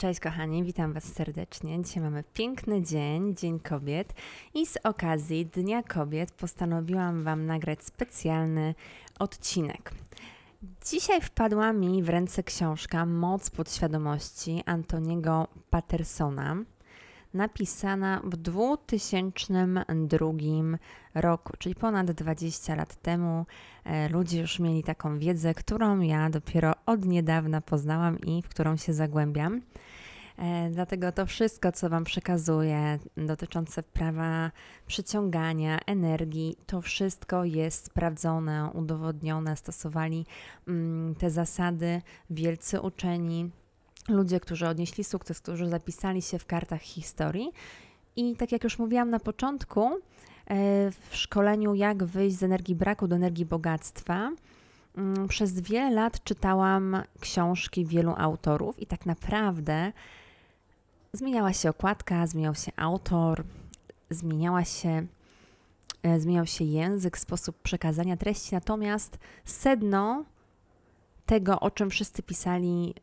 Cześć kochani, witam Was serdecznie. Dzisiaj mamy piękny dzień, Dzień Kobiet i z okazji Dnia Kobiet postanowiłam Wam nagrać specjalny odcinek. Dzisiaj wpadła mi w ręce książka Moc podświadomości Antoniego Pattersona, napisana w 2002 roku, czyli ponad 20 lat temu. E, ludzie już mieli taką wiedzę, którą ja dopiero od niedawna poznałam i w którą się zagłębiam. E, dlatego to wszystko, co Wam przekazuję dotyczące prawa przyciągania, energii, to wszystko jest sprawdzone, udowodnione, stosowali mm, te zasady wielcy uczeni, ludzie, którzy odnieśli sukces, którzy zapisali się w kartach historii. I tak jak już mówiłam na początku, e, w szkoleniu Jak wyjść z energii braku do energii bogactwa, mm, przez wiele lat czytałam książki wielu autorów i tak naprawdę zmieniała się okładka, zmieniał się autor, zmieniała się, e, zmieniał się język, sposób przekazania treści, natomiast sedno tego, o czym wszyscy pisali,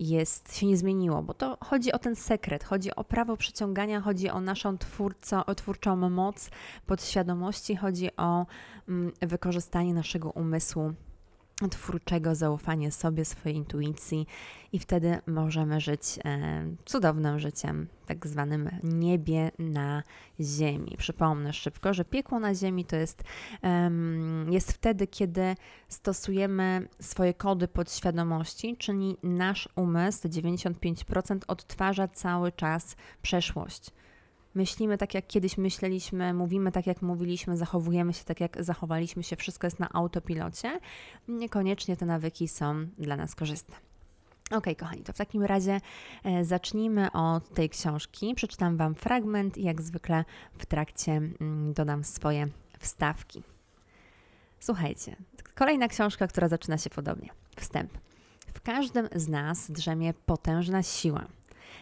jest, się nie zmieniło, bo to chodzi o ten sekret, chodzi o prawo przyciągania, chodzi o naszą twórco, o twórczą moc podświadomości, chodzi o mm, wykorzystanie naszego umysłu twórczego, zaufanie sobie, swojej intuicji i wtedy możemy żyć e, cudownym życiem, tak zwanym niebie na ziemi. Przypomnę szybko, że piekło na ziemi to jest, jest wtedy, kiedy stosujemy swoje kody podświadomości, czyli nasz umysł, 95% odtwarza cały czas przeszłość. Myślimy tak, jak kiedyś myśleliśmy, mówimy tak, jak mówiliśmy, zachowujemy się tak, jak zachowaliśmy się, wszystko jest na autopilocie. Niekoniecznie te nawyki są dla nas korzystne. Ok, kochani, to w takim razie e, zacznijmy od tej książki. Przeczytam Wam fragment i jak zwykle w trakcie mm, dodam swoje wstawki. Słuchajcie, kolejna książka, która zaczyna się podobnie. Wstęp. W każdym z nas drzemie potężna siła –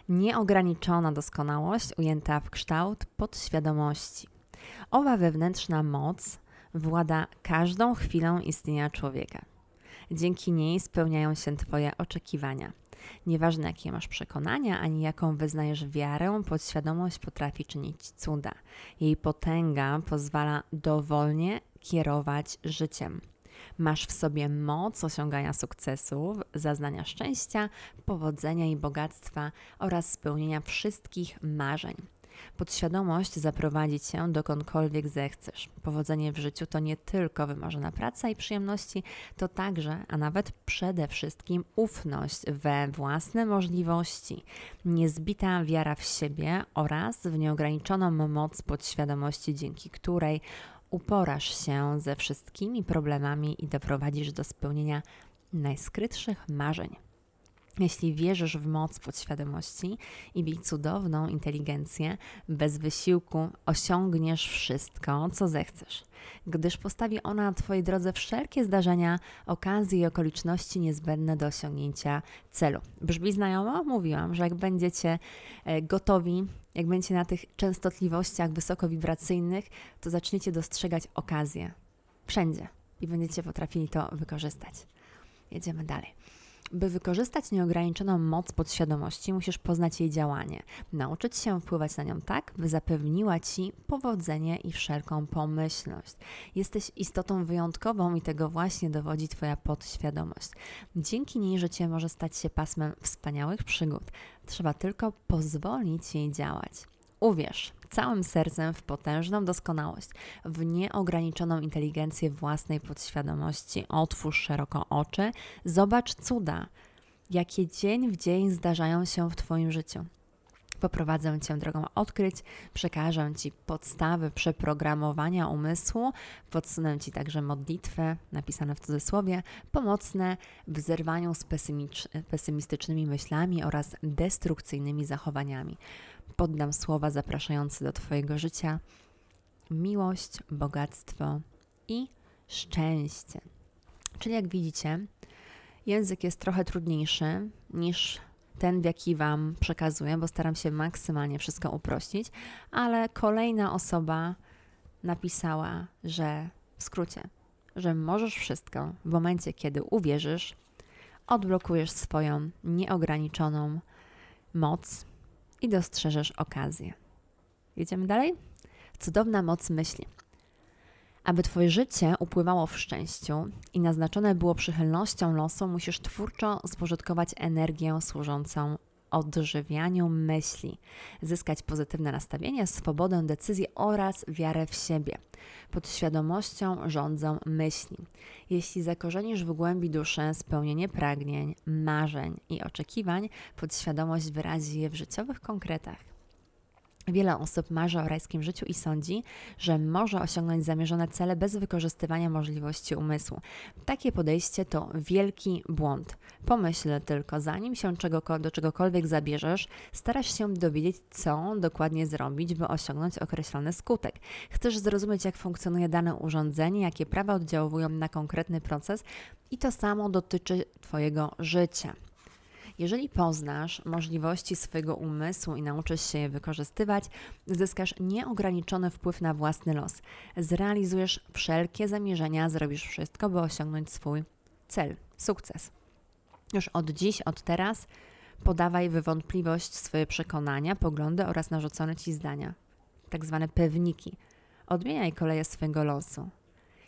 nieograniczona doskonałość ujęta w kształt podświadomości. Owa wewnętrzna moc włada każdą chwilą istnienia człowieka. Dzięki niej spełniają się Twoje oczekiwania. Nieważne jakie masz przekonania, ani jaką wyznajesz wiarę, podświadomość potrafi czynić cuda. Jej potęga pozwala dowolnie kierować życiem. Masz w sobie moc osiągania sukcesów, zaznania szczęścia, powodzenia i bogactwa oraz spełnienia wszystkich marzeń. Podświadomość zaprowadzi cię dokądkolwiek zechcesz. Powodzenie w życiu to nie tylko wymarzona praca i przyjemności, to także, a nawet przede wszystkim ufność we własne możliwości, niezbita wiara w siebie oraz w nieograniczoną moc podświadomości, dzięki której uporasz się ze wszystkimi problemami i doprowadzisz do spełnienia najskrytszych marzeń. Jeśli wierzysz w moc podświadomości i jej cudowną inteligencję, bez wysiłku osiągniesz wszystko, co zechcesz, gdyż postawi ona na Twojej drodze wszelkie zdarzenia, okazje i okoliczności niezbędne do osiągnięcia celu. Brzmi znajomo? Mówiłam, że jak będziecie e, gotowi, jak będziecie na tych częstotliwościach wysokowibracyjnych, to zaczniecie dostrzegać okazje wszędzie i będziecie potrafili to wykorzystać. Jedziemy dalej. By wykorzystać nieograniczoną moc podświadomości, musisz poznać jej działanie, nauczyć się wpływać na nią tak, by zapewniła ci powodzenie i wszelką pomyślność. Jesteś istotą wyjątkową i tego właśnie dowodzi Twoja podświadomość. Dzięki niej życie może stać się pasmem wspaniałych przygód. Trzeba tylko pozwolić jej działać. Uwierz, całym sercem w potężną doskonałość, w nieograniczoną inteligencję własnej podświadomości. Otwórz szeroko oczy, zobacz cuda, jakie dzień w dzień zdarzają się w Twoim życiu. Poprowadzę Cię drogą odkryć, przekażę Ci podstawy przeprogramowania umysłu, podsunę Ci także modlitwy, napisane w cudzysłowie, pomocne w zerwaniu z pesymistycznymi myślami oraz destrukcyjnymi zachowaniami poddam słowa zapraszające do Twojego życia miłość, bogactwo i szczęście. Czyli jak widzicie, język jest trochę trudniejszy niż ten, w jaki Wam przekazuję, bo staram się maksymalnie wszystko uprościć, ale kolejna osoba napisała, że w skrócie, że możesz wszystko w momencie, kiedy uwierzysz, odblokujesz swoją nieograniczoną moc i dostrzeżesz okazję. Jedziemy dalej? Cudowna moc myśli. Aby Twoje życie upływało w szczęściu i naznaczone było przychylnością losu, musisz twórczo spożytkować energię służącą odżywianiu myśli, zyskać pozytywne nastawienie, swobodę decyzji oraz wiarę w siebie. Pod świadomością rządzą myśli. Jeśli zakorzenisz w głębi duszy spełnienie pragnień, marzeń i oczekiwań, podświadomość wyrazi je w życiowych konkretach. Wiele osób marzy o rajskim życiu i sądzi, że może osiągnąć zamierzone cele bez wykorzystywania możliwości umysłu. Takie podejście to wielki błąd. Pomyśl tylko, zanim się do czegokolwiek zabierzesz, starasz się dowiedzieć, co dokładnie zrobić, by osiągnąć określony skutek. Chcesz zrozumieć, jak funkcjonuje dane urządzenie, jakie prawa oddziałują na konkretny proces, i to samo dotyczy Twojego życia. Jeżeli poznasz możliwości swojego umysłu i nauczysz się je wykorzystywać, zyskasz nieograniczony wpływ na własny los. Zrealizujesz wszelkie zamierzenia, zrobisz wszystko, by osiągnąć swój cel, sukces. Już od dziś, od teraz podawaj wywątpliwość swoje przekonania, poglądy oraz narzucone ci zdania, tak zwane pewniki. Odmieniaj koleje swojego losu.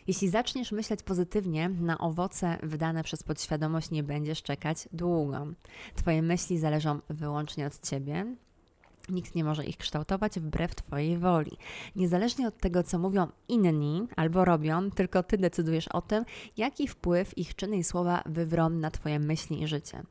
Jeśli zaczniesz myśleć pozytywnie, na owoce wydane przez podświadomość nie będziesz czekać długo. Twoje myśli zależą wyłącznie od ciebie. Nikt nie może ich kształtować wbrew Twojej woli. Niezależnie od tego, co mówią inni albo robią, tylko Ty decydujesz o tym, jaki wpływ ich czyny i słowa wywrą na Twoje myśli i życie.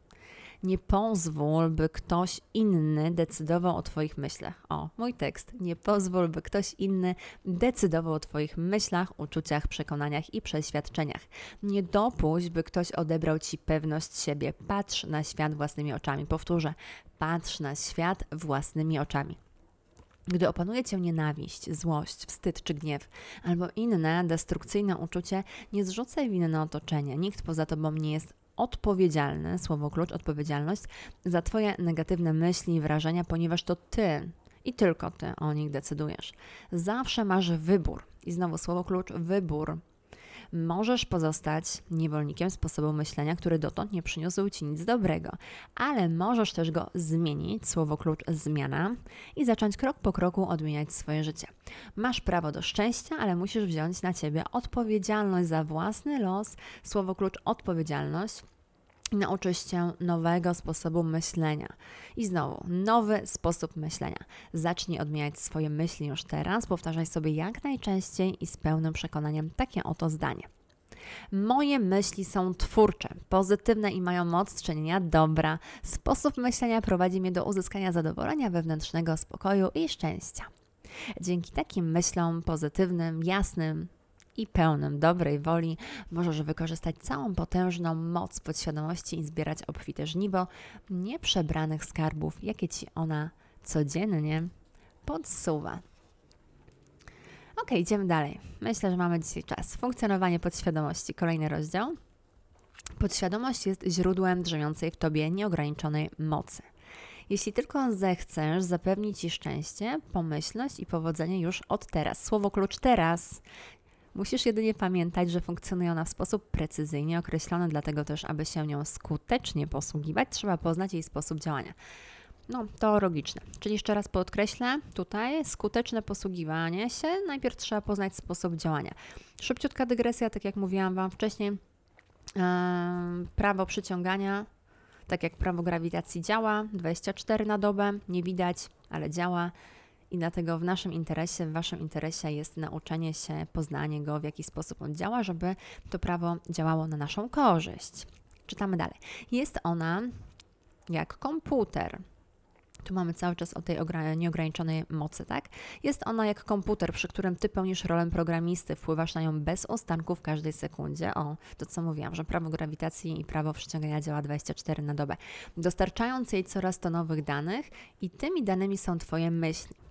Nie pozwól, by ktoś inny decydował o Twoich myślach. O, mój tekst. Nie pozwól, by ktoś inny decydował o Twoich myślach, uczuciach, przekonaniach i przeświadczeniach. Nie dopuść, by ktoś odebrał Ci pewność siebie. Patrz na świat własnymi oczami. Powtórzę, patrz na świat własnymi oczami. Gdy opanuje cię nienawiść, złość, wstyd czy gniew, albo inne destrukcyjne uczucie, nie zrzucaj winy na otoczenie. Nikt poza tobą nie jest odpowiedzialny, słowo klucz, odpowiedzialność za Twoje negatywne myśli i wrażenia, ponieważ to Ty i tylko Ty o nich decydujesz. Zawsze masz wybór. I znowu słowo klucz, wybór. Możesz pozostać niewolnikiem sposobu myślenia, który dotąd nie przyniósł ci nic dobrego, ale możesz też go zmienić, słowo klucz zmiana, i zacząć krok po kroku odmieniać swoje życie. Masz prawo do szczęścia, ale musisz wziąć na ciebie odpowiedzialność za własny los, słowo klucz odpowiedzialność nauczysz się nowego sposobu myślenia. I znowu, nowy sposób myślenia. Zacznij odmieniać swoje myśli już teraz, powtarzaj sobie jak najczęściej i z pełnym przekonaniem takie oto zdanie. Moje myśli są twórcze, pozytywne i mają moc czynienia dobra. Sposób myślenia prowadzi mnie do uzyskania zadowolenia wewnętrznego, spokoju i szczęścia. Dzięki takim myślom pozytywnym, jasnym, i pełnym dobrej woli możesz wykorzystać całą potężną moc podświadomości i zbierać obfite żniwo nieprzebranych skarbów, jakie ci ona codziennie podsuwa. Ok, idziemy dalej. Myślę, że mamy dzisiaj czas. Funkcjonowanie podświadomości, kolejny rozdział. Podświadomość jest źródłem drzemiącej w tobie nieograniczonej mocy. Jeśli tylko zechcesz zapewnić Ci szczęście, pomyślność i powodzenie już od teraz. Słowo klucz teraz Musisz jedynie pamiętać, że funkcjonuje ona w sposób precyzyjnie określony, dlatego też, aby się nią skutecznie posługiwać, trzeba poznać jej sposób działania. No, to logiczne. Czyli jeszcze raz podkreślę, tutaj skuteczne posługiwanie się, najpierw trzeba poznać sposób działania. Szybciutka dygresja, tak jak mówiłam Wam wcześniej, yy, prawo przyciągania, tak jak prawo grawitacji działa, 24 na dobę, nie widać, ale działa i dlatego w naszym interesie, w Waszym interesie jest nauczenie się, poznanie go, w jaki sposób on działa, żeby to prawo działało na naszą korzyść. Czytamy dalej. Jest ona jak komputer. Tu mamy cały czas o tej nieograniczonej mocy, tak? Jest ona jak komputer, przy którym ty pełnisz rolę programisty, wpływasz na nią bez ostanku w każdej sekundzie. O, to co mówiłam, że prawo grawitacji i prawo przyciągania działa 24 na dobę, dostarczając jej coraz to nowych danych i tymi danymi są twoje myśli.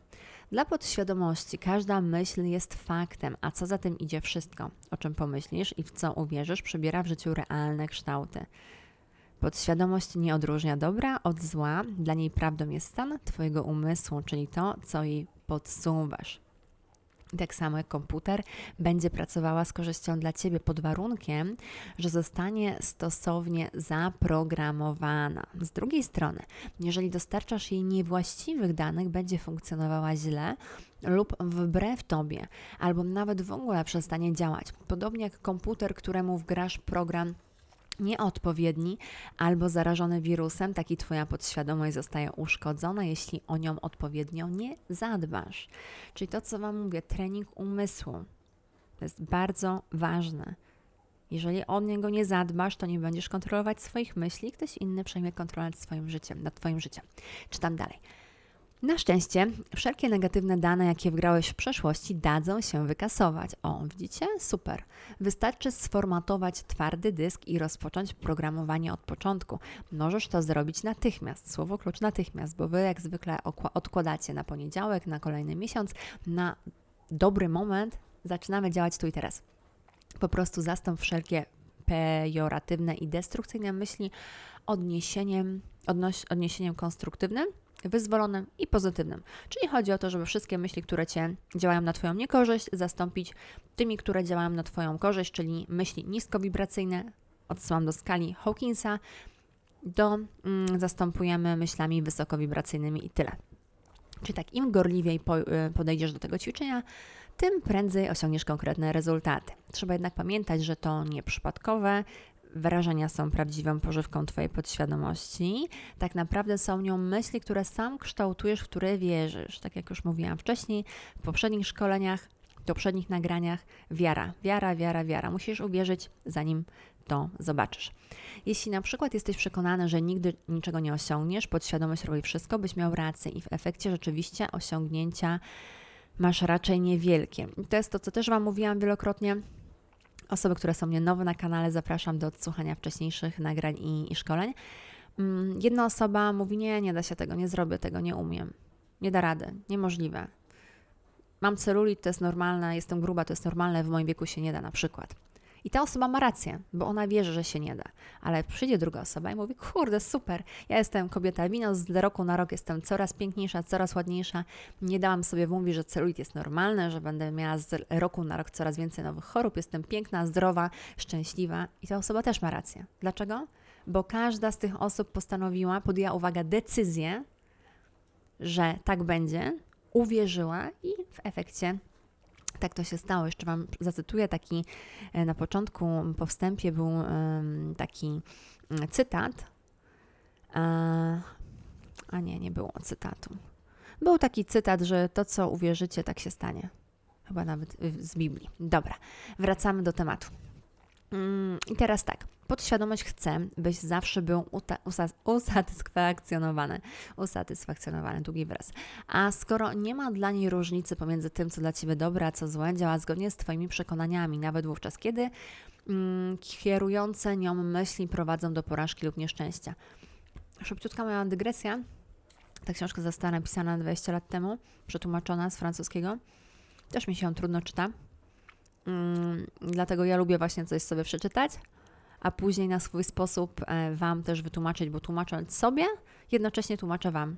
Dla podświadomości każda myśl jest faktem, a co za tym idzie wszystko, o czym pomyślisz i w co uwierzysz, przybiera w życiu realne kształty. Podświadomość nie odróżnia dobra od zła, dla niej prawdą jest stan Twojego umysłu, czyli to, co jej podsuwasz. Tak samo jak komputer będzie pracowała z korzyścią dla Ciebie pod warunkiem, że zostanie stosownie zaprogramowana. Z drugiej strony, jeżeli dostarczasz jej niewłaściwych danych, będzie funkcjonowała źle lub wbrew Tobie, albo nawet w ogóle przestanie działać. Podobnie jak komputer, któremu wgrasz program nieodpowiedni albo zarażony wirusem, taki Twoja podświadomość zostaje uszkodzona, jeśli o nią odpowiednio nie zadbasz. Czyli to, co Wam mówię, trening umysłu to jest bardzo ważne. Jeżeli o niego nie zadbasz, to nie będziesz kontrolować swoich myśli, ktoś inny przejmie kontrolę nad swoim życiem, nad Twoim życiem. Czytam dalej. Na szczęście wszelkie negatywne dane, jakie wgrałeś w przeszłości, dadzą się wykasować. O, widzicie? Super. Wystarczy sformatować twardy dysk i rozpocząć programowanie od początku. Możesz to zrobić natychmiast. Słowo klucz natychmiast, bo wy jak zwykle odkładacie na poniedziałek, na kolejny miesiąc, na dobry moment zaczynamy działać tu i teraz. Po prostu zastąp wszelkie pejoratywne i destrukcyjne myśli odniesieniem, odnoś, odniesieniem konstruktywnym wyzwolonym i pozytywnym. Czyli chodzi o to, żeby wszystkie myśli, które Cię działają na Twoją niekorzyść, zastąpić tymi, które działają na Twoją korzyść, czyli myśli niskowibracyjne, odsyłam do skali Hawkinsa, do mm, zastępujemy myślami wysokowibracyjnymi i tyle. Czyli tak, im gorliwiej y, podejdziesz do tego ćwiczenia, tym prędzej osiągniesz konkretne rezultaty. Trzeba jednak pamiętać, że to nieprzypadkowe, wrażenia są prawdziwą pożywką Twojej podświadomości. Tak naprawdę są nią myśli, które sam kształtujesz, w które wierzysz. Tak jak już mówiłam wcześniej, w poprzednich szkoleniach, w poprzednich nagraniach, wiara, wiara, wiara, wiara. Musisz uwierzyć, zanim to zobaczysz. Jeśli na przykład jesteś przekonany, że nigdy niczego nie osiągniesz, podświadomość robi wszystko, byś miał rację i w efekcie rzeczywiście osiągnięcia masz raczej niewielkie. I to jest to, co też Wam mówiłam wielokrotnie Osoby, które są mnie nowe na kanale, zapraszam do odsłuchania wcześniejszych nagrań i, i szkoleń. Mm, jedna osoba mówi: Nie, nie da się tego, nie zrobię tego, nie umiem. Nie da rady, niemożliwe. Mam celulit, to jest normalne, jestem gruba, to jest normalne, w moim wieku się nie da na przykład. I ta osoba ma rację, bo ona wierzy, że się nie da. Ale przyjdzie druga osoba i mówi: Kurde, super, ja jestem kobieta wino, z roku na rok jestem coraz piękniejsza, coraz ładniejsza. Nie dałam sobie mówić, że celulit jest normalny, że będę miała z roku na rok coraz więcej nowych chorób. Jestem piękna, zdrowa, szczęśliwa. I ta osoba też ma rację. Dlaczego? Bo każda z tych osób postanowiła, podjęła uwaga, decyzję, że tak będzie, uwierzyła i w efekcie tak to się stało. Jeszcze Wam zacytuję taki e, na początku, po wstępie był taki cytat. A nie, nie było cytatu. Był taki cytat, że to, co uwierzycie, tak się stanie. Chyba nawet z Biblii. Dobra, wracamy do tematu. Mm, I teraz tak. Podświadomość chce, byś zawsze był usatysfakcjonowany. Usatysfakcjonowany, długi wyraz. A skoro nie ma dla niej różnicy pomiędzy tym, co dla Ciebie dobre, a co złe, działa zgodnie z Twoimi przekonaniami, nawet wówczas, kiedy mm, kierujące nią myśli prowadzą do porażki lub nieszczęścia. Szybciutka moja dygresja. Ta książka została napisana 20 lat temu, przetłumaczona z francuskiego. Też mi się ją trudno czyta. Mm, dlatego ja lubię właśnie coś sobie przeczytać a później na swój sposób e, Wam też wytłumaczyć, bo tłumacząc sobie, jednocześnie tłumaczę Wam.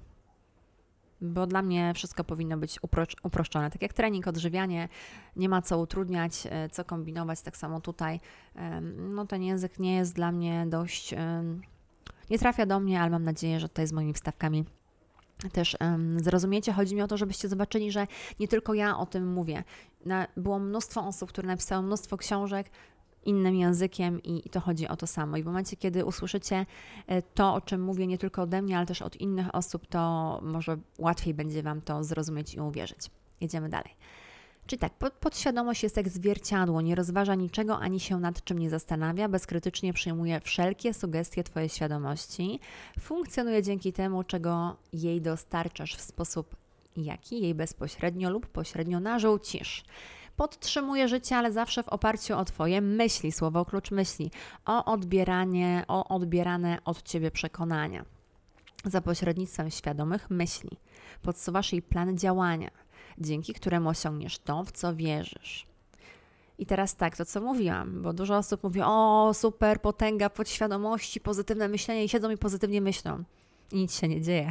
Bo dla mnie wszystko powinno być uproszczone. Tak jak trening, odżywianie, nie ma co utrudniać, e, co kombinować, tak samo tutaj. No ten język nie jest dla mnie dość, nie trafia do mnie, ale mam nadzieję, że tutaj z moimi wstawkami też um, zrozumiecie. Chodzi mi o to, żebyście zobaczyli, że nie tylko ja o tym mówię. Było mnóstwo osób, które napisały mnóstwo książek, innym językiem i, i, to chodzi o to samo. I w momencie, kiedy usłyszycie e, to, o czym mówię nie tylko ode mnie, ale też od innych osób, to może łatwiej będzie Wam to zrozumieć i uwierzyć. Jedziemy dalej. Czyli tak, podświadomość jest jak zwierciadło, nie rozważa niczego ani się nad czym nie zastanawia, bezkrytycznie przyjmuje wszelkie sugestie Twojej świadomości, funkcjonuje dzięki temu, czego jej dostarczasz w sposób jaki jej bezpośrednio lub pośrednio narzucisz podtrzymuje życie, ale zawsze w oparciu o Twoje myśli, słowo klucz myśli, o odbieranie, o odbierane od Ciebie przekonania. Za pośrednictwem świadomych myśli podsuwasz jej plan działania, dzięki któremu osiągniesz to, w co wierzysz. I teraz tak, to co mówiłam, bo dużo osób mówi, o super, potęga podświadomości, pozytywne myślenie i siedzą i pozytywnie myślą. I nic się nie dzieje,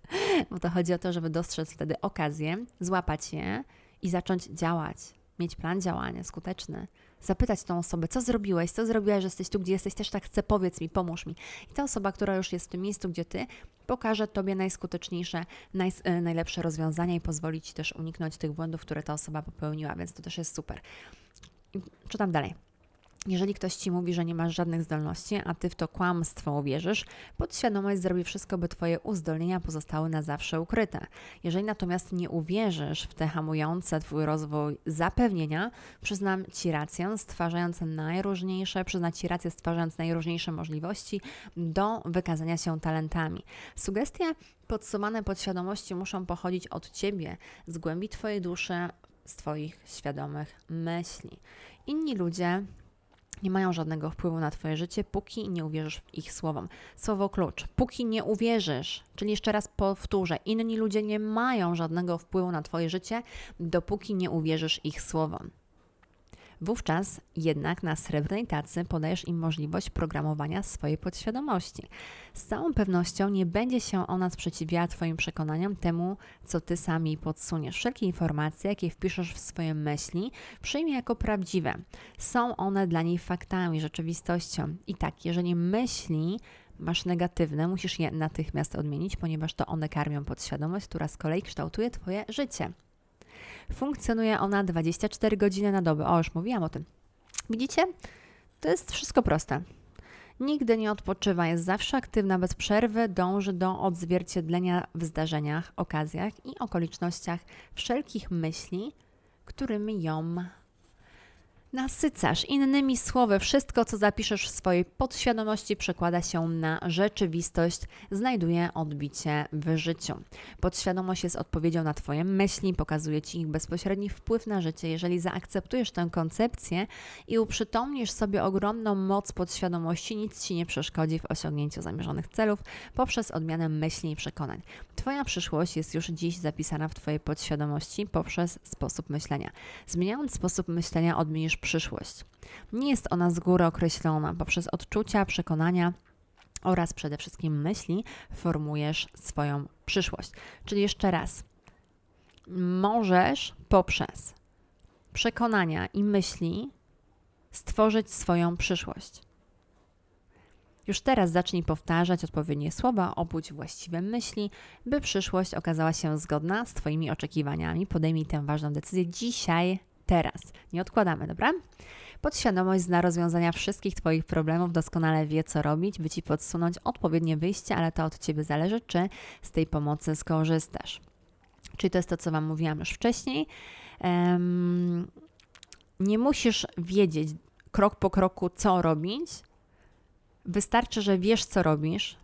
bo to chodzi o to, żeby dostrzec wtedy okazję, złapać je i zacząć działać, mieć plan działania skuteczny, zapytać tą osobę, co zrobiłeś, co zrobiłaś, że jesteś tu, gdzie jesteś, też tak chcę, powiedz mi, pomóż mi. I ta osoba, która już jest w tym miejscu, gdzie ty, pokaże tobie najskuteczniejsze, naj, e, najlepsze rozwiązania i pozwoli ci też uniknąć tych błędów, które ta osoba popełniła, więc to też jest super. Czytam dalej. Jeżeli ktoś ci mówi, że nie masz żadnych zdolności, a ty w to kłamstwo uwierzysz, podświadomość zrobi wszystko, by twoje uzdolnienia pozostały na zawsze ukryte. Jeżeli natomiast nie uwierzysz w te hamujące twój rozwój zapewnienia, przyznam ci rację, stwarzając najróżniejsze, przyznam ci rację, stwarzając najróżniejsze możliwości do wykazania się talentami. Sugestie podsumowane podświadomości muszą pochodzić od ciebie, z głębi twojej duszy, z Twoich świadomych myśli. Inni ludzie nie mają żadnego wpływu na Twoje życie, póki nie uwierzysz ich słowom. Słowo klucz. Póki nie uwierzysz, czyli jeszcze raz powtórzę, inni ludzie nie mają żadnego wpływu na Twoje życie, dopóki nie uwierzysz ich słowom. Wówczas jednak na srebrnej tacy podajesz im możliwość programowania swojej podświadomości. Z całą pewnością nie będzie się ona sprzeciwiała Twoim przekonaniom temu, co Ty sami podsuniesz. Wszelkie informacje, jakie wpiszesz w swoje myśli, przyjmie jako prawdziwe. Są one dla niej faktami, rzeczywistością. I tak, jeżeli myśli masz negatywne, musisz je natychmiast odmienić, ponieważ to one karmią podświadomość, która z kolei kształtuje Twoje życie. Funkcjonuje ona 24 godziny na dobę. O, już mówiłam o tym. Widzicie? To jest wszystko proste. Nigdy nie odpoczywa, jest zawsze aktywna, bez przerwy dąży do odzwierciedlenia w zdarzeniach, okazjach i okolicznościach wszelkich myśli, którymi ją nasycasz. Innymi słowy, wszystko, co zapiszesz w swojej podświadomości, przekłada się na rzeczywistość, znajduje odbicie w życiu. Podświadomość jest odpowiedzią na Twoje myśli, pokazuje Ci ich bezpośredni wpływ na życie. Jeżeli zaakceptujesz tę koncepcję i uprzytomnisz sobie ogromną moc podświadomości, nic Ci nie przeszkodzi w osiągnięciu zamierzonych celów poprzez odmianę myśli i przekonań. Twoja przyszłość jest już dziś zapisana w Twojej podświadomości poprzez sposób myślenia. Zmieniając sposób myślenia, odmienisz przyszłość. Nie jest ona z góry określona. Poprzez odczucia, przekonania oraz przede wszystkim myśli formujesz swoją przyszłość. Czyli jeszcze raz, możesz poprzez przekonania i myśli stworzyć swoją przyszłość. Już teraz zacznij powtarzać odpowiednie słowa, obudź właściwe myśli, by przyszłość okazała się zgodna z Twoimi oczekiwaniami. Podejmij tę ważną decyzję dzisiaj, teraz. Nie odkładamy, dobra? Podświadomość zna rozwiązania wszystkich Twoich problemów, doskonale wie, co robić, by Ci podsunąć odpowiednie wyjście, ale to od Ciebie zależy, czy z tej pomocy skorzystasz. Czyli to jest to, co Wam mówiłam już wcześniej. Um, nie musisz wiedzieć krok po kroku, co robić. Wystarczy, że wiesz, co robisz,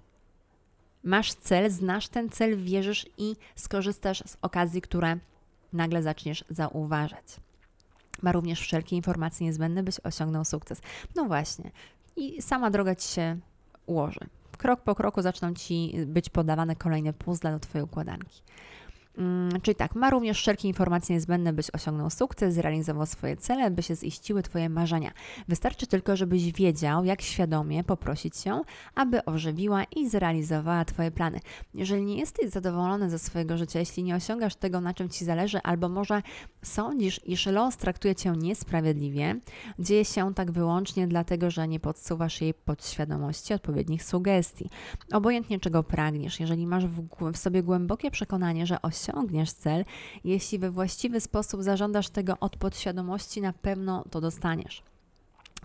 masz cel, znasz ten cel, wierzysz i skorzystasz z okazji, które nagle zaczniesz zauważać ma również wszelkie informacje niezbędne, byś osiągnął sukces. No właśnie. I sama droga ci się ułoży. Krok po kroku zaczną ci być podawane kolejne puzzle do Twojej układanki. Mm, czyli tak, ma również wszelkie informacje niezbędne, byś osiągnął sukces, zrealizował swoje cele, by się ziściły Twoje marzenia. Wystarczy tylko, żebyś wiedział, jak świadomie poprosić ją, aby ożywiła i zrealizowała Twoje plany. Jeżeli nie jesteś zadowolony ze swojego życia, jeśli nie osiągasz tego, na czym Ci zależy, albo może sądzisz, iż los traktuje Cię niesprawiedliwie, dzieje się tak wyłącznie dlatego, że nie podsuwasz jej podświadomości odpowiednich sugestii. Obojętnie czego pragniesz, jeżeli masz w, w sobie głębokie przekonanie, że osiągniesz osiągniesz cel. Jeśli we właściwy sposób zażądasz tego od podświadomości, na pewno to dostaniesz.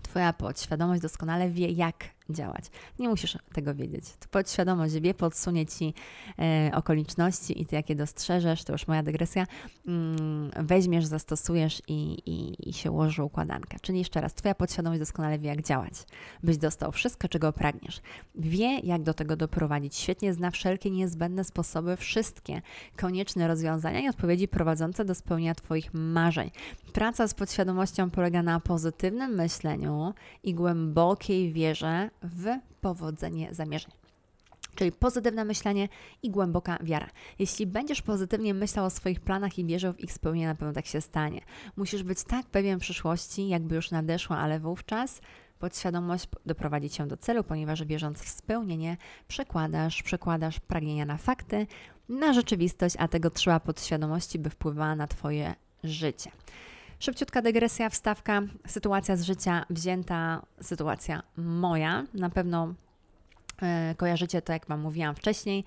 Twoja podświadomość doskonale wie, jak działać. Nie musisz tego wiedzieć. Podświadomość wie, podsunie ci e, okoliczności i ty jakie dostrzeżesz, to już moja dygresja, mm, weźmiesz, zastosujesz i, i, i się ułoży układanka. Czyli jeszcze raz, twoja podświadomość doskonale wie, jak działać, byś dostał wszystko, czego pragniesz. Wie, jak do tego doprowadzić. Świetnie zna wszelkie niezbędne sposoby, wszystkie konieczne rozwiązania i odpowiedzi prowadzące do spełnienia twoich marzeń. Praca z podświadomością polega na pozytywnym myśleniu i głębokiej wierze w powodzenie zamierzeń. Czyli pozytywne myślenie i głęboka wiara. Jeśli będziesz pozytywnie myślał o swoich planach i wierzył w ich spełnienie, na pewno tak się stanie. Musisz być tak pewien przyszłości, jakby już nadeszła, ale wówczas podświadomość doprowadzi cię do celu, ponieważ wierząc w spełnienie, przekładasz, przekładasz pragnienia na fakty, na rzeczywistość, a tego trzeba podświadomości, by wpływała na Twoje życie. Szybciutka dygresja, wstawka, sytuacja z życia wzięta, sytuacja moja. Na pewno e, kojarzycie to, jak Wam mówiłam wcześniej.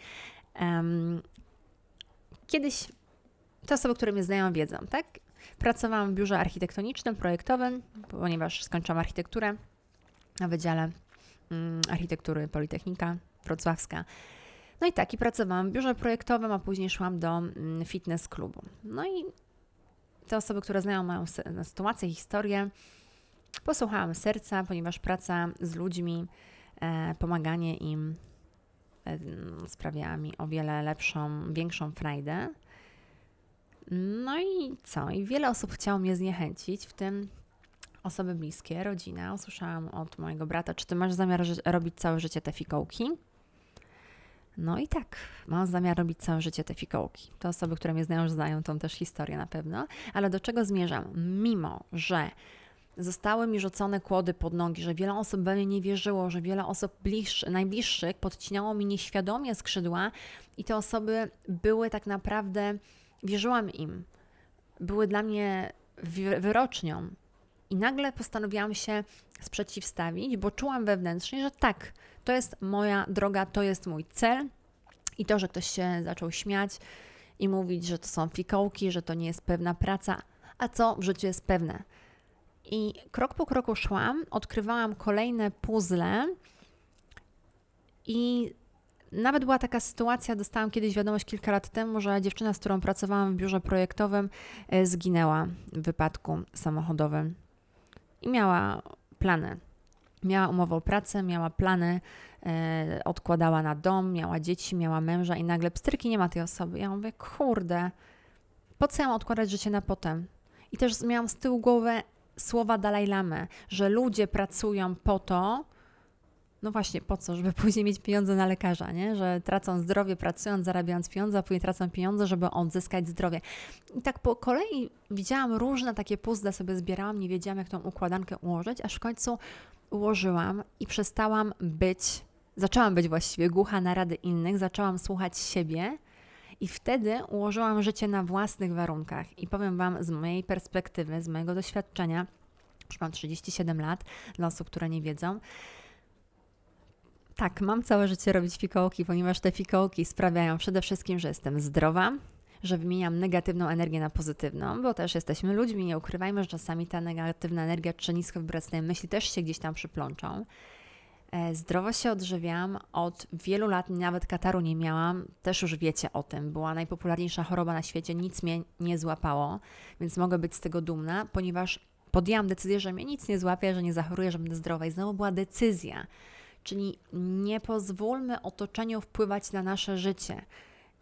Kiedyś te osoby, które mnie znają, wiedzą, tak? Pracowałam w biurze architektonicznym, projektowym, ponieważ skończyłam architekturę na Wydziale mm, Architektury Politechnika Wrocławska. No i tak, i pracowałam w biurze projektowym, a później szłam do mm, fitness klubu. No i te osoby, które znają moją sytuację, historię, posłuchałam serca, ponieważ praca z ludźmi, e, pomaganie im e, sprawiała mi o wiele lepszą, większą frajdę. No i co? I wiele osób chciało mnie zniechęcić, w tym osoby bliskie, rodzina. Usłyszałam od mojego brata, czy ty masz zamiar robić całe życie te fikołki? No i tak, mam zamiar robić całe życie te fikołki. Te osoby, które mnie znają, znają tą też historię na pewno. Ale do czego zmierzam? Mimo, że zostały mi rzucone kłody pod nogi, że wiele osób we mnie nie wierzyło, że wiele osób bliż, najbliższych podcinało mi nieświadomie skrzydła i te osoby były tak naprawdę, wierzyłam im, były dla mnie wyrocznią. I nagle postanowiłam się sprzeciwstawić, bo czułam wewnętrznie, że tak, to jest moja droga, to jest mój cel. I to, że ktoś się zaczął śmiać i mówić, że to są fikołki, że to nie jest pewna praca, a co w życiu jest pewne. I krok po kroku szłam, odkrywałam kolejne puzzle i nawet była taka sytuacja, dostałam kiedyś wiadomość kilka lat temu, że dziewczyna, z którą pracowałam w biurze projektowym, e, zginęła w wypadku samochodowym i miała plany Miała umowę o pracę, miała plany, e, odkładała na dom, miała dzieci, miała męża i nagle pstryki nie ma tej osoby. Ja mówię, kurde, po co ja mam odkładać życie na potem? I też miałam z tyłu głowy słowa Dalaj Lamy, że ludzie pracują po to, no właśnie, po co? Żeby później mieć pieniądze na lekarza, nie? Że tracą zdrowie pracując, zarabiając pieniądze, a później tracą pieniądze, żeby odzyskać zdrowie. I tak po kolei widziałam różne takie puzzle, sobie zbierałam, nie wiedziałam, jak tą układankę ułożyć, aż w końcu ułożyłam i przestałam być, zaczęłam być właściwie głucha na rady innych, zaczęłam słuchać siebie. I wtedy ułożyłam życie na własnych warunkach. I powiem Wam z mojej perspektywy, z mojego doświadczenia, już mam 37 lat, dla osób, które nie wiedzą, tak, mam całe życie robić fikołki, ponieważ te fikołki sprawiają przede wszystkim, że jestem zdrowa, że wymieniam negatywną energię na pozytywną, bo też jesteśmy ludźmi, nie ukrywajmy, że czasami ta negatywna energia czy niskowibracyjne myśli też się gdzieś tam przyplączą. E, zdrowo się odżywiam, od wielu lat nawet kataru nie miałam, też już wiecie o tym. Była najpopularniejsza choroba na świecie, nic mnie nie złapało, więc mogę być z tego dumna, ponieważ podjęłam decyzję, że mnie nic nie złapie, że nie zachoruję, że będę zdrowa. I znowu była decyzja. Czyli nie pozwólmy otoczeniu wpływać na nasze życie.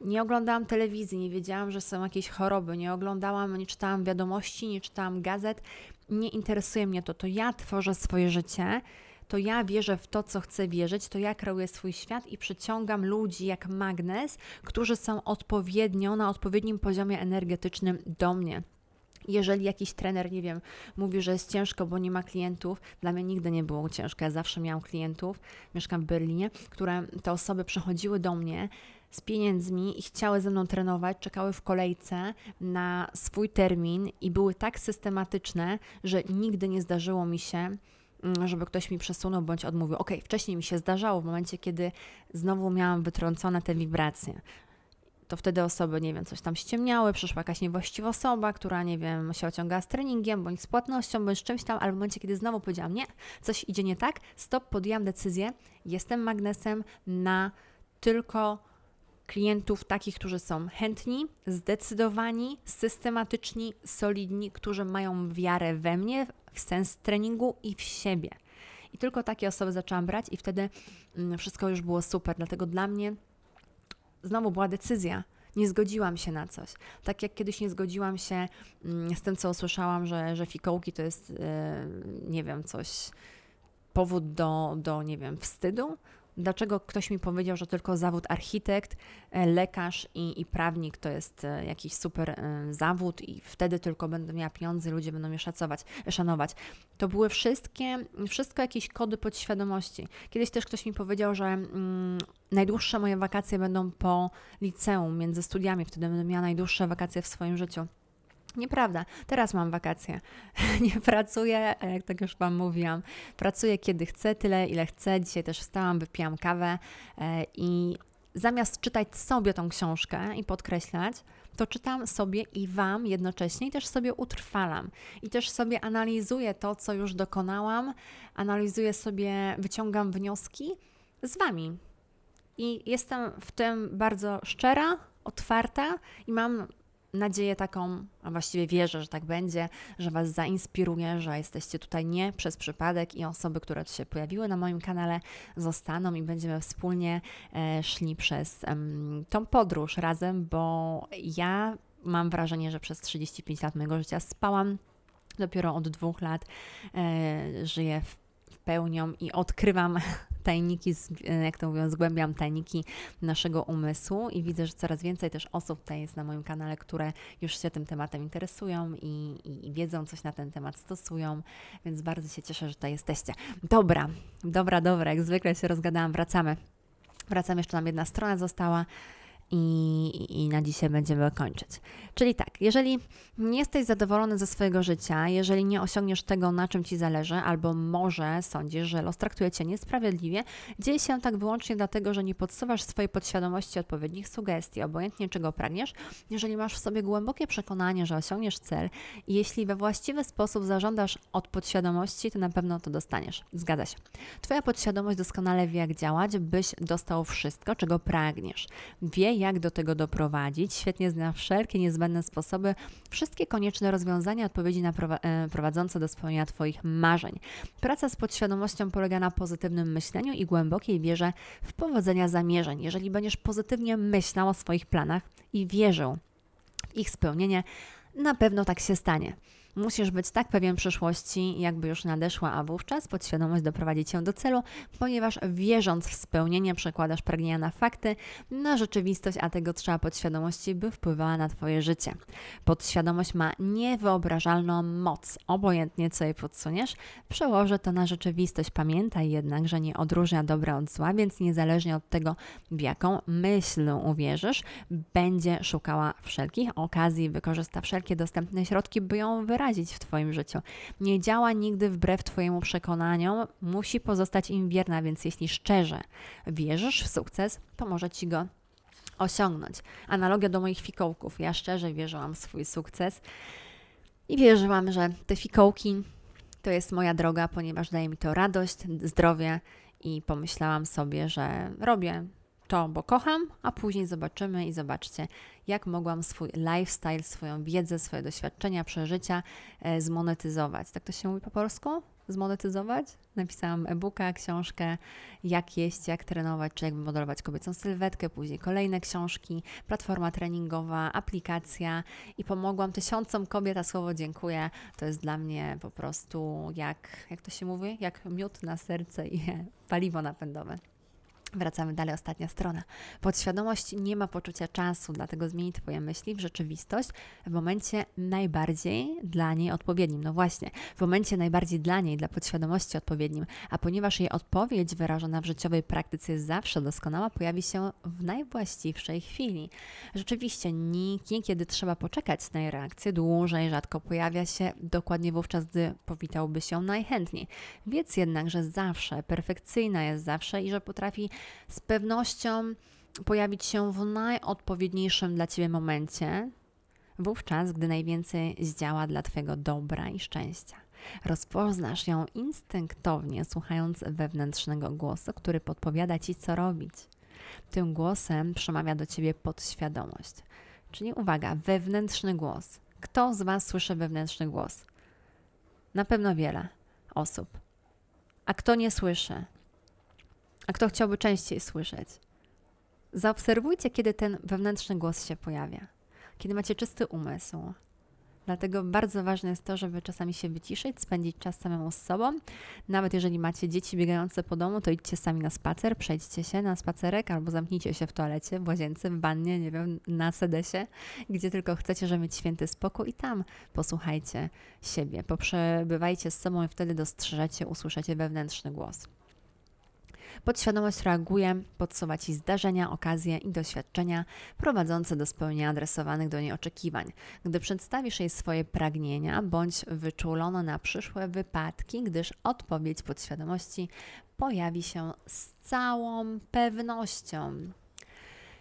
Nie oglądałam telewizji, nie wiedziałam, że są jakieś choroby, nie oglądałam, nie czytałam wiadomości, nie czytałam gazet. Nie interesuje mnie to. To ja tworzę swoje życie, to ja wierzę w to, co chcę wierzyć, to ja kreuję swój świat i przyciągam ludzi jak magnes, którzy są odpowiednio na odpowiednim poziomie energetycznym do mnie. Jeżeli jakiś trener, nie wiem, mówi, że jest ciężko, bo nie ma klientów, dla mnie nigdy nie było ciężko. Ja zawsze miałam klientów, mieszkam w Berlinie, które te osoby przychodziły do mnie z pieniędzmi i chciały ze mną trenować, czekały w kolejce na swój termin i były tak systematyczne, że nigdy nie zdarzyło mi się, mm, żeby ktoś mi przesunął bądź odmówił. Ok, wcześniej mi się zdarzało, w momencie, kiedy znowu miałam wytrącone te wibracje. To wtedy osoby, nie wiem, coś tam ściemniały, przyszła jakaś niewłaściwa osoba, która, nie wiem, się ociąga z treningiem, bądź z płatnością, bądź z czymś tam, ale w momencie, kiedy znowu powiedziałam, nie, coś idzie nie tak, stop, podjęłam decyzję, jestem magnesem na tylko klientów takich, którzy są chętni, zdecydowani, systematyczni, solidni, którzy mają wiarę we mnie, w sens treningu i w siebie. I tylko takie osoby zaczęłam brać, i wtedy mm, wszystko już było super. Dlatego dla mnie znowu była decyzja. Nie zgodziłam się na coś. Tak jak kiedyś nie zgodziłam się mm, z tym, co usłyszałam, że, że fikołki to jest, e, nie wiem, coś, powód do, do, nie wiem, wstydu, dlaczego ktoś mi powiedział, że tylko zawód architekt, e, lekarz i, i prawnik to jest e, jakiś super e, zawód i wtedy tylko będę miała pieniądze, ludzie będą mnie szacować, szanować. To były wszystkie, wszystko jakieś kody podświadomości. Kiedyś też ktoś mi powiedział, że mm, najdłuższe moje wakacje będą po liceum, między studiami, wtedy będę miała najdłuższe wakacje w swoim życiu. Nieprawda. Teraz mam wakacje. Nie pracuję, jak tak już Wam mówiłam. Pracuję kiedy chcę, tyle ile chcę. Dzisiaj też wstałam, wypiłam kawę e, i zamiast czytać sobie tą książkę i podkreślać, to czytam sobie i Wam jednocześnie i też sobie utrwalam. I też sobie analizuję to, co już dokonałam, analizuję sobie, wyciągam wnioski z Wami. I jestem w tym bardzo szczera, otwarta i mam nadzieję taką, a właściwie wierzę, że tak będzie, że Was zainspiruje, że jesteście tutaj nie przez przypadek i osoby, które się pojawiły na moim kanale, zostaną i będziemy wspólnie e, szli przez tą podróż razem, bo ja mam wrażenie, że przez 35 lat mojego życia spałam. Dopiero od dwóch lat e, żyję w pełnią i odkrywam tajniki, jak to mówią, zgłębiam tajniki naszego umysłu i widzę, że coraz więcej też osób tutaj jest na moim kanale, które już się tym tematem interesują i, i, i wiedzą coś na ten temat, stosują, więc bardzo się cieszę, że tutaj jesteście. Dobra, dobra, dobra, jak zwykle się rozgadałam, wracamy. Wracam, jeszcze nam jedna strona została i, i na dzisiaj będziemy kończyć. Czyli tak, jeżeli nie jesteś zadowolony ze swojego życia, jeżeli nie osiągniesz tego, na czym ci zależy, albo może sądzisz, że los traktuje cię niesprawiedliwie, dzieje się tak wyłącznie dlatego, że nie podsuwasz swojej podświadomości odpowiednich sugestii, obojętnie czego pragniesz, jeżeli masz w sobie głębokie przekonanie, że osiągniesz cel i jeśli we właściwy sposób zażądasz od podświadomości, to na pewno to dostaniesz. Zgadza się. Twoja podświadomość doskonale wie, jak działać, byś dostał wszystko, czego pragniesz. Wie, jak do tego doprowadzić, świetnie zna wszelkie niezbędne sposoby, wszystkie konieczne rozwiązania, odpowiedzi na e, prowadzące do spełnienia Twoich marzeń. Praca z podświadomością polega na pozytywnym myśleniu i głębokiej wierze w powodzenia zamierzeń. Jeżeli będziesz pozytywnie myślał o swoich planach i wierzył w ich spełnienie, na pewno tak się stanie. Musisz być tak pewien przyszłości, jakby już nadeszła, a wówczas podświadomość doprowadzi cię do celu, ponieważ wierząc w spełnienie przekładasz pragnienia na fakty, na rzeczywistość, a tego trzeba podświadomości, by wpływała na Twoje życie. Podświadomość ma niewyobrażalną moc. Obojętnie co jej podsuniesz, przełożę to na rzeczywistość. Pamiętaj jednak, że nie odróżnia dobra od zła, więc niezależnie od tego, w jaką myśl uwierzysz, będzie szukała wszelkich okazji, wykorzysta wszelkie dostępne środki, by ją wyrazić w Twoim życiu. Nie działa nigdy wbrew Twojemu przekonaniom, musi pozostać im wierna, więc jeśli szczerze wierzysz w sukces, pomoże Ci go osiągnąć. Analogia do moich fikołków. Ja szczerze wierzyłam w swój sukces i wierzyłam, że te fikołki to jest moja droga, ponieważ daje mi to radość, zdrowie i pomyślałam sobie, że robię to, bo kocham, a później zobaczymy i zobaczcie, jak mogłam swój lifestyle, swoją wiedzę, swoje doświadczenia, przeżycia e, zmonetyzować. Tak to się mówi po polsku? Zmonetyzować? Napisałam e-booka, książkę, jak jeść, jak trenować, czy jak wymodelować kobiecą sylwetkę, później kolejne książki, platforma treningowa, aplikacja i pomogłam tysiącom kobiet, a słowo dziękuję to jest dla mnie po prostu jak, jak to się mówi, jak miód na serce i paliwo napędowe. Wracamy dalej, ostatnia strona. Podświadomość nie ma poczucia czasu, dlatego zmieni Twoje myśli w rzeczywistość w momencie najbardziej dla niej odpowiednim. No właśnie, w momencie najbardziej dla niej, dla podświadomości odpowiednim, a ponieważ jej odpowiedź wyrażona w życiowej praktyce jest zawsze doskonała, pojawi się w najwłaściwszej chwili. Rzeczywiście, nikt niekiedy trzeba poczekać na jej reakcję dłużej, rzadko pojawia się dokładnie wówczas, gdy powitałby się najchętniej. Wiedz jednak, że zawsze, perfekcyjna jest zawsze i że potrafi z pewnością pojawić się w najodpowiedniejszym dla Ciebie momencie, wówczas, gdy najwięcej zdziała dla Twojego dobra i szczęścia. Rozpoznasz ją instynktownie, słuchając wewnętrznego głosu, który podpowiada Ci, co robić. Tym głosem przemawia do Ciebie podświadomość. Czyli uwaga, wewnętrzny głos. Kto z Was słyszy wewnętrzny głos? Na pewno wiele osób. A kto nie słyszy? A kto chciałby częściej słyszeć? Zaobserwujcie, kiedy ten wewnętrzny głos się pojawia, kiedy macie czysty umysł. Dlatego bardzo ważne jest to, żeby czasami się wyciszyć, spędzić czas samemu z sobą. Nawet jeżeli macie dzieci biegające po domu, to idźcie sami na spacer, przejdźcie się na spacerek albo zamknijcie się w toalecie, w łazience, w wannie, nie wiem, na sedesie, gdzie tylko chcecie, żeby mieć święty spokój i tam posłuchajcie siebie, poprzebywajcie z sobą i wtedy dostrzeżecie, usłyszycie wewnętrzny głos. Podświadomość reaguje, podsuwa Ci zdarzenia, okazje i doświadczenia prowadzące do spełnienia adresowanych do niej oczekiwań. Gdy przedstawisz jej swoje pragnienia, bądź wyczulono na przyszłe wypadki, gdyż odpowiedź podświadomości pojawi się z całą pewnością.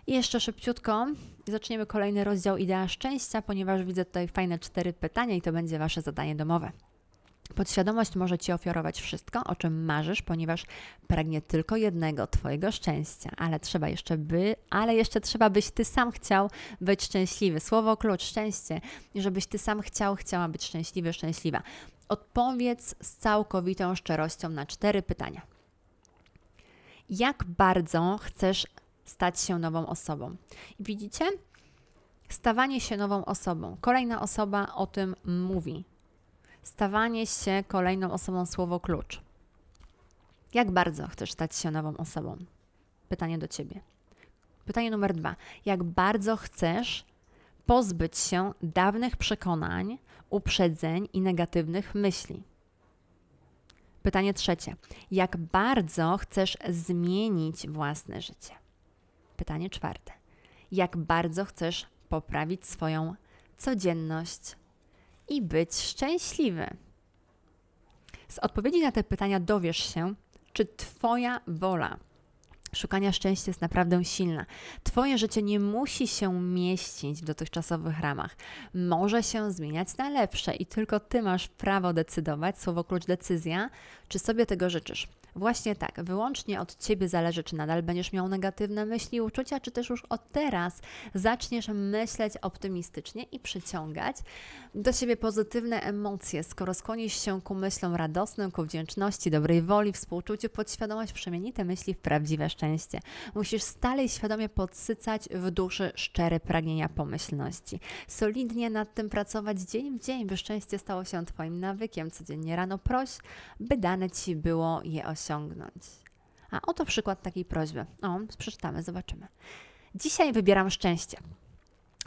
I jeszcze szybciutko zaczniemy kolejny rozdział Idea Szczęścia, ponieważ widzę tutaj fajne cztery pytania i to będzie Wasze zadanie domowe. Podświadomość może Ci ofiarować wszystko, o czym marzysz, ponieważ pragnie tylko jednego, Twojego szczęścia, ale trzeba jeszcze by, ale jeszcze trzeba byś Ty sam chciał być szczęśliwy. Słowo klucz, szczęście, żebyś Ty sam chciał, chciała być szczęśliwy, szczęśliwa. Odpowiedz z całkowitą szczerością na cztery pytania. Jak bardzo chcesz stać się nową osobą? I widzicie? Stawanie się nową osobą. Kolejna osoba o tym mówi stawanie się kolejną osobą słowo klucz. Jak bardzo chcesz stać się nową osobą? Pytanie do ciebie. Pytanie numer dwa. Jak bardzo chcesz pozbyć się dawnych przekonań, uprzedzeń i negatywnych myśli? Pytanie trzecie. Jak bardzo chcesz zmienić własne życie? Pytanie czwarte. Jak bardzo chcesz poprawić swoją codzienność, i być szczęśliwy? Z odpowiedzi na te pytania dowiesz się, czy Twoja wola szukania szczęścia jest naprawdę silna. Twoje życie nie musi się mieścić w dotychczasowych ramach. Może się zmieniać na lepsze i tylko Ty masz prawo decydować, słowo klucz decyzja, czy sobie tego życzysz. Właśnie tak, wyłącznie od Ciebie zależy, czy nadal będziesz miał negatywne myśli, uczucia, czy też już od teraz zaczniesz myśleć optymistycznie i przyciągać do siebie pozytywne emocje. Skoro skłonisz się ku myślom radosnym, ku wdzięczności, dobrej woli, współczuciu, podświadomość przemieni te myśli w prawdziwe szczęście. Musisz stale i świadomie podsycać w duszy szczere pragnienia pomyślności. Solidnie nad tym pracować dzień w dzień, by szczęście stało się Twoim nawykiem. Codziennie rano proś, by dane Ci było je osiągnąć. A oto przykład takiej prośby. O, przeczytamy, zobaczymy. Dzisiaj wybieram szczęście.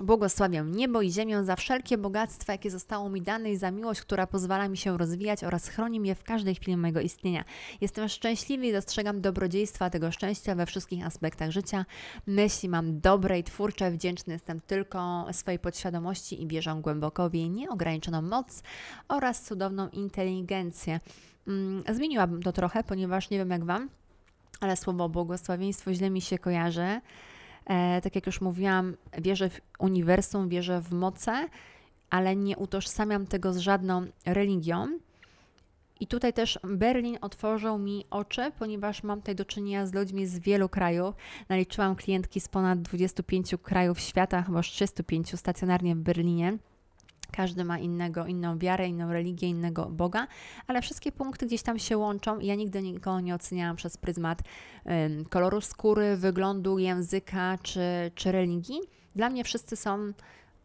Błogosławię niebo i ziemię za wszelkie bogactwa, jakie zostało mi dane i za miłość, która pozwala mi się rozwijać oraz chroni mnie w każdej chwili mojego istnienia. Jestem szczęśliwy i dostrzegam dobrodziejstwa tego szczęścia we wszystkich aspektach życia. Myśli mam dobre i twórcze, wdzięczny jestem tylko swojej podświadomości i bierzę głęboko w jej nieograniczoną moc oraz cudowną inteligencję. Mm, zmieniłabym to trochę, ponieważ nie wiem jak Wam, ale słowo błogosławieństwo źle mi się kojarzy. E, tak jak już mówiłam, wierzę w uniwersum, wierzę w moce, ale nie utożsamiam tego z żadną religią. I tutaj też Berlin otworzył mi oczy, ponieważ mam tutaj do czynienia z ludźmi z wielu krajów. Naliczyłam klientki z ponad 25 krajów świata, chyba 35 stacjonarnie w Berlinie. Każdy ma innego, inną wiarę, inną religię, innego Boga, ale wszystkie punkty gdzieś tam się łączą. Ja nigdy nikogo nie oceniałam przez pryzmat ym, koloru skóry, wyglądu, języka czy, czy religii. Dla mnie wszyscy są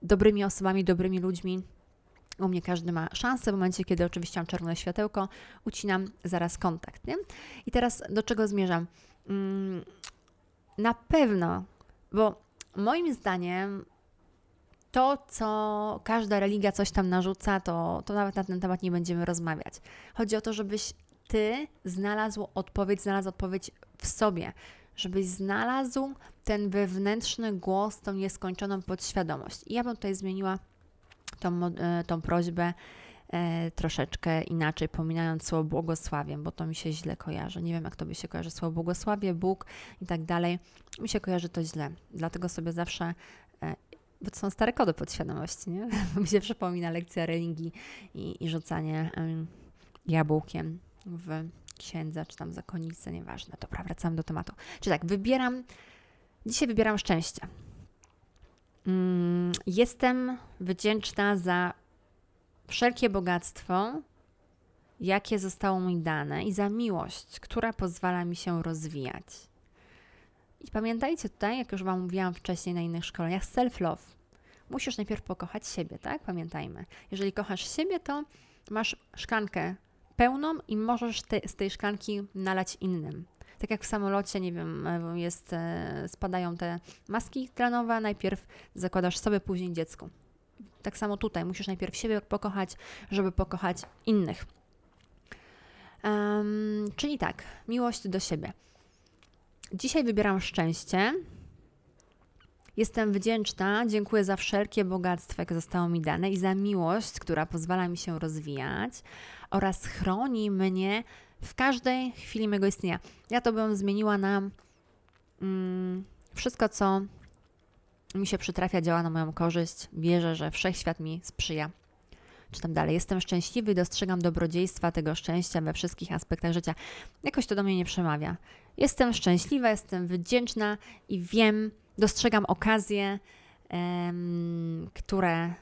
dobrymi osobami, dobrymi ludźmi. U mnie każdy ma szansę. W momencie, kiedy oczywiście mam czerwone światełko, ucinam zaraz kontakt. Nie? I teraz do czego zmierzam? Ym, na pewno, bo moim zdaniem to, co każda religia coś tam narzuca, to, to nawet na ten temat nie będziemy rozmawiać. Chodzi o to, żebyś ty znalazł odpowiedź, znalazł odpowiedź w sobie, żebyś znalazł ten wewnętrzny głos, tą nieskończoną podświadomość. I ja bym tutaj zmieniła tą, e, tą prośbę e, troszeczkę inaczej, pominając słowo błogosławie, bo to mi się źle kojarzy. Nie wiem, jak to by się kojarzy słowo błogosławie, Bóg i tak dalej. Mi się kojarzy to źle. Dlatego sobie zawsze bo to są stare kody podświadomości, nie? Mi się przypomina lekcja religii i, i rzucanie um, jabłkiem w księdza, czy tam zakonnicę, nieważne. Dobra, wracamy do tematu. Czyli tak, wybieram, dzisiaj wybieram szczęście. Mm, jestem wdzięczna za wszelkie bogactwo, jakie zostało mi dane i za miłość, która pozwala mi się rozwijać. I pamiętajcie tutaj, jak już Wam mówiłam wcześniej na innych szkoleniach, self-love. Musisz najpierw pokochać siebie, tak? Pamiętajmy. Jeżeli kochasz siebie, to masz szklankę pełną i możesz te, z tej szklanki nalać innym. Tak jak w samolocie, nie wiem, jest, e, spadają te maski tlenowe, najpierw zakładasz sobie, później dziecku. Tak samo tutaj, musisz najpierw siebie pokochać, żeby pokochać innych. Um, czyli tak, miłość do siebie. Dzisiaj wybieram szczęście. Jestem wdzięczna, dziękuję za wszelkie bogactwo, jakie zostało mi dane i za miłość, która pozwala mi się rozwijać oraz chroni mnie w każdej chwili mego istnienia. Ja to bym zmieniła na mm, wszystko, co mi się przytrafia, działa na moją korzyść. Wierzę, że wszechświat mi sprzyja. Czytam dalej. Jestem szczęśliwy i dostrzegam dobrodziejstwa tego szczęścia we wszystkich aspektach życia. Jakoś to do mnie nie przemawia. Jestem szczęśliwa, jestem wdzięczna i wiem, dostrzegam okazje, em, które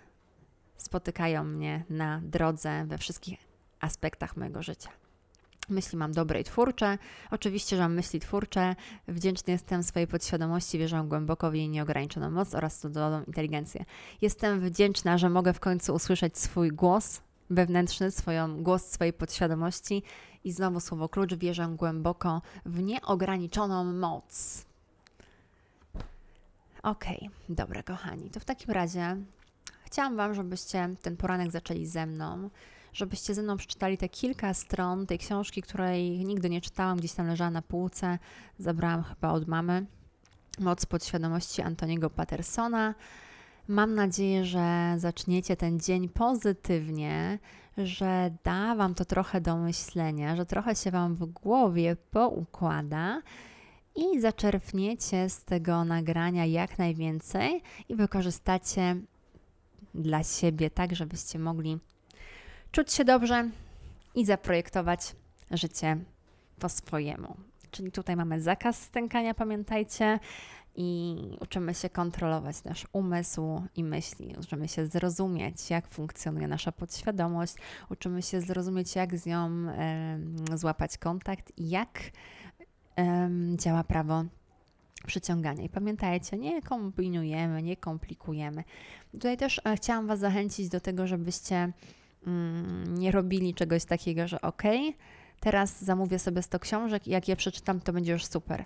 spotykają mnie na drodze we wszystkich aspektach mojego życia. Myśli mam dobre i twórcze. Oczywiście, że mam myśli twórcze. Wdzięczny jestem swojej podświadomości, wierzę głęboko w jej nieograniczoną moc oraz cudowną inteligencję. Jestem wdzięczna, że mogę w końcu usłyszeć swój głos wewnętrzny, swoją, głos swojej podświadomości i znowu słowo klucz, wierzę głęboko w nieograniczoną moc. Okej, okay, dobra, kochani. To w takim razie chciałam Wam, żebyście ten poranek zaczęli ze mną żebyście ze mną przeczytali te kilka stron tej książki, której nigdy nie czytałam, gdzieś tam leżała na półce. Zabrałam chyba od mamy. Moc podświadomości Antoniego Patersona. Mam nadzieję, że zaczniecie ten dzień pozytywnie, że da Wam to trochę do myślenia, że trochę się Wam w głowie poukłada i zaczerpniecie z tego nagrania jak najwięcej i wykorzystacie dla siebie, tak żebyście mogli czuć się dobrze i zaprojektować życie po swojemu. Czyli tutaj mamy zakaz stękania, pamiętajcie, i uczymy się kontrolować nasz umysł i myśli. Uczymy się zrozumieć, jak funkcjonuje nasza podświadomość, uczymy się zrozumieć, jak z nią e, złapać kontakt i jak e, działa prawo przyciągania. I pamiętajcie, nie kombinujemy, nie komplikujemy. Tutaj też e, chciałam Was zachęcić do tego, żebyście Mm, nie robili czegoś takiego, że ok, teraz zamówię sobie 100 książek i jak je przeczytam, to będzie już super.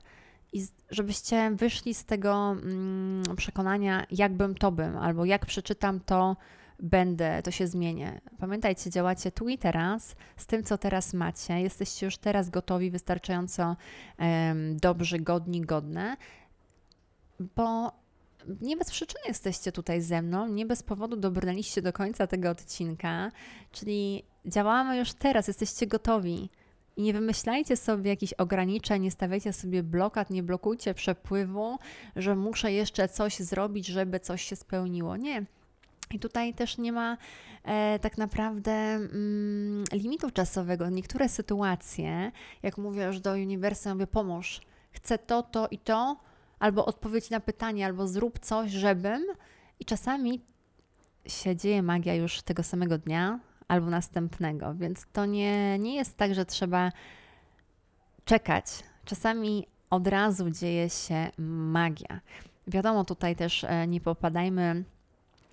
I żebyście wyszli z tego mm, przekonania, jakbym to bym, albo jak przeczytam, to będę, to się zmienię. Pamiętajcie, działacie tu i teraz, z tym, co teraz macie. Jesteście już teraz gotowi, wystarczająco um, dobrzy, godni, godne, bo nie bez przyczyny jesteście tutaj ze mną, nie bez powodu dobrnęliście do końca tego odcinka, czyli działamy już teraz, jesteście gotowi. I nie wymyślajcie sobie jakichś ograniczeń, nie stawiajcie sobie blokad, nie blokujcie przepływu, że muszę jeszcze coś zrobić, żeby coś się spełniło. Nie. I tutaj też nie ma e, tak naprawdę mm, limitu czasowego. Niektóre sytuacje, jak mówię już do uniwersum, mówię pomóż, chcę to, to i to, albo odpowiedź na pytanie, albo zrób coś, żebym. I czasami się dzieje magia już tego samego dnia albo następnego, więc to nie, nie jest tak, że trzeba czekać. Czasami od razu dzieje się magia. Wiadomo, tutaj też e, nie popadajmy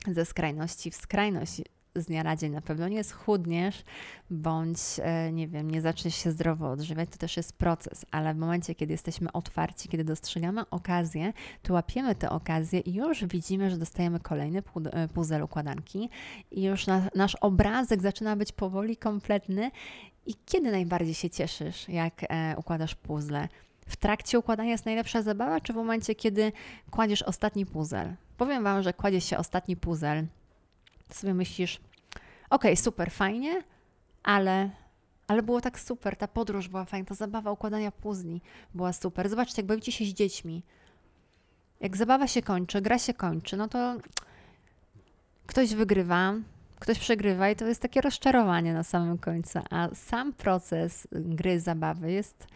ze skrajności w skrajność z dnia na dzień na pewno nie schudniesz, bądź e, nie wiem, nie zaczniesz się zdrowo odżywiać, to też jest proces, ale w momencie, kiedy jesteśmy otwarci, kiedy dostrzegamy okazję, to łapiemy te okazje i już widzimy, że dostajemy kolejny e, puzzle układanki i już na, nasz obrazek zaczyna być powoli kompletny. I kiedy najbardziej się cieszysz, jak e, układasz puzzle? W trakcie układania jest najlepsza zabawa, czy w momencie, kiedy kładziesz ostatni puzzle? Powiem Wam, że kładzie się ostatni puzzle sobie myślisz, okej, okay, super, fajnie, ale, ale było tak super, ta podróż była fajna, ta zabawa układania puzli była super. Zobaczcie, jak bawicie się z dziećmi. Jak zabawa się kończy, gra się kończy, no to ktoś wygrywa, ktoś przegrywa i to jest takie rozczarowanie na samym końcu, a sam proces gry, zabawy jest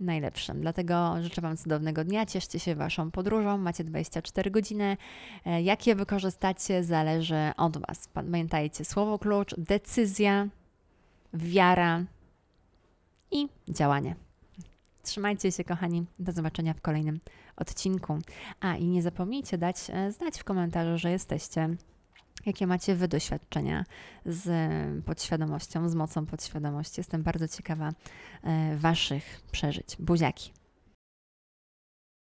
najlepszym. Dlatego życzę Wam cudownego dnia, cieszcie się Waszą podróżą, macie 24 godziny. E, jak je wykorzystacie, zależy od Was. Pamiętajcie, słowo klucz, decyzja, wiara i działanie. Trzymajcie się, kochani. Do zobaczenia w kolejnym odcinku. A i nie zapomnijcie dać e, znać w komentarzu, że jesteście Jakie macie wy doświadczenia z podświadomością, z mocą podświadomości? Jestem bardzo ciekawa e, Waszych przeżyć. Buziaki.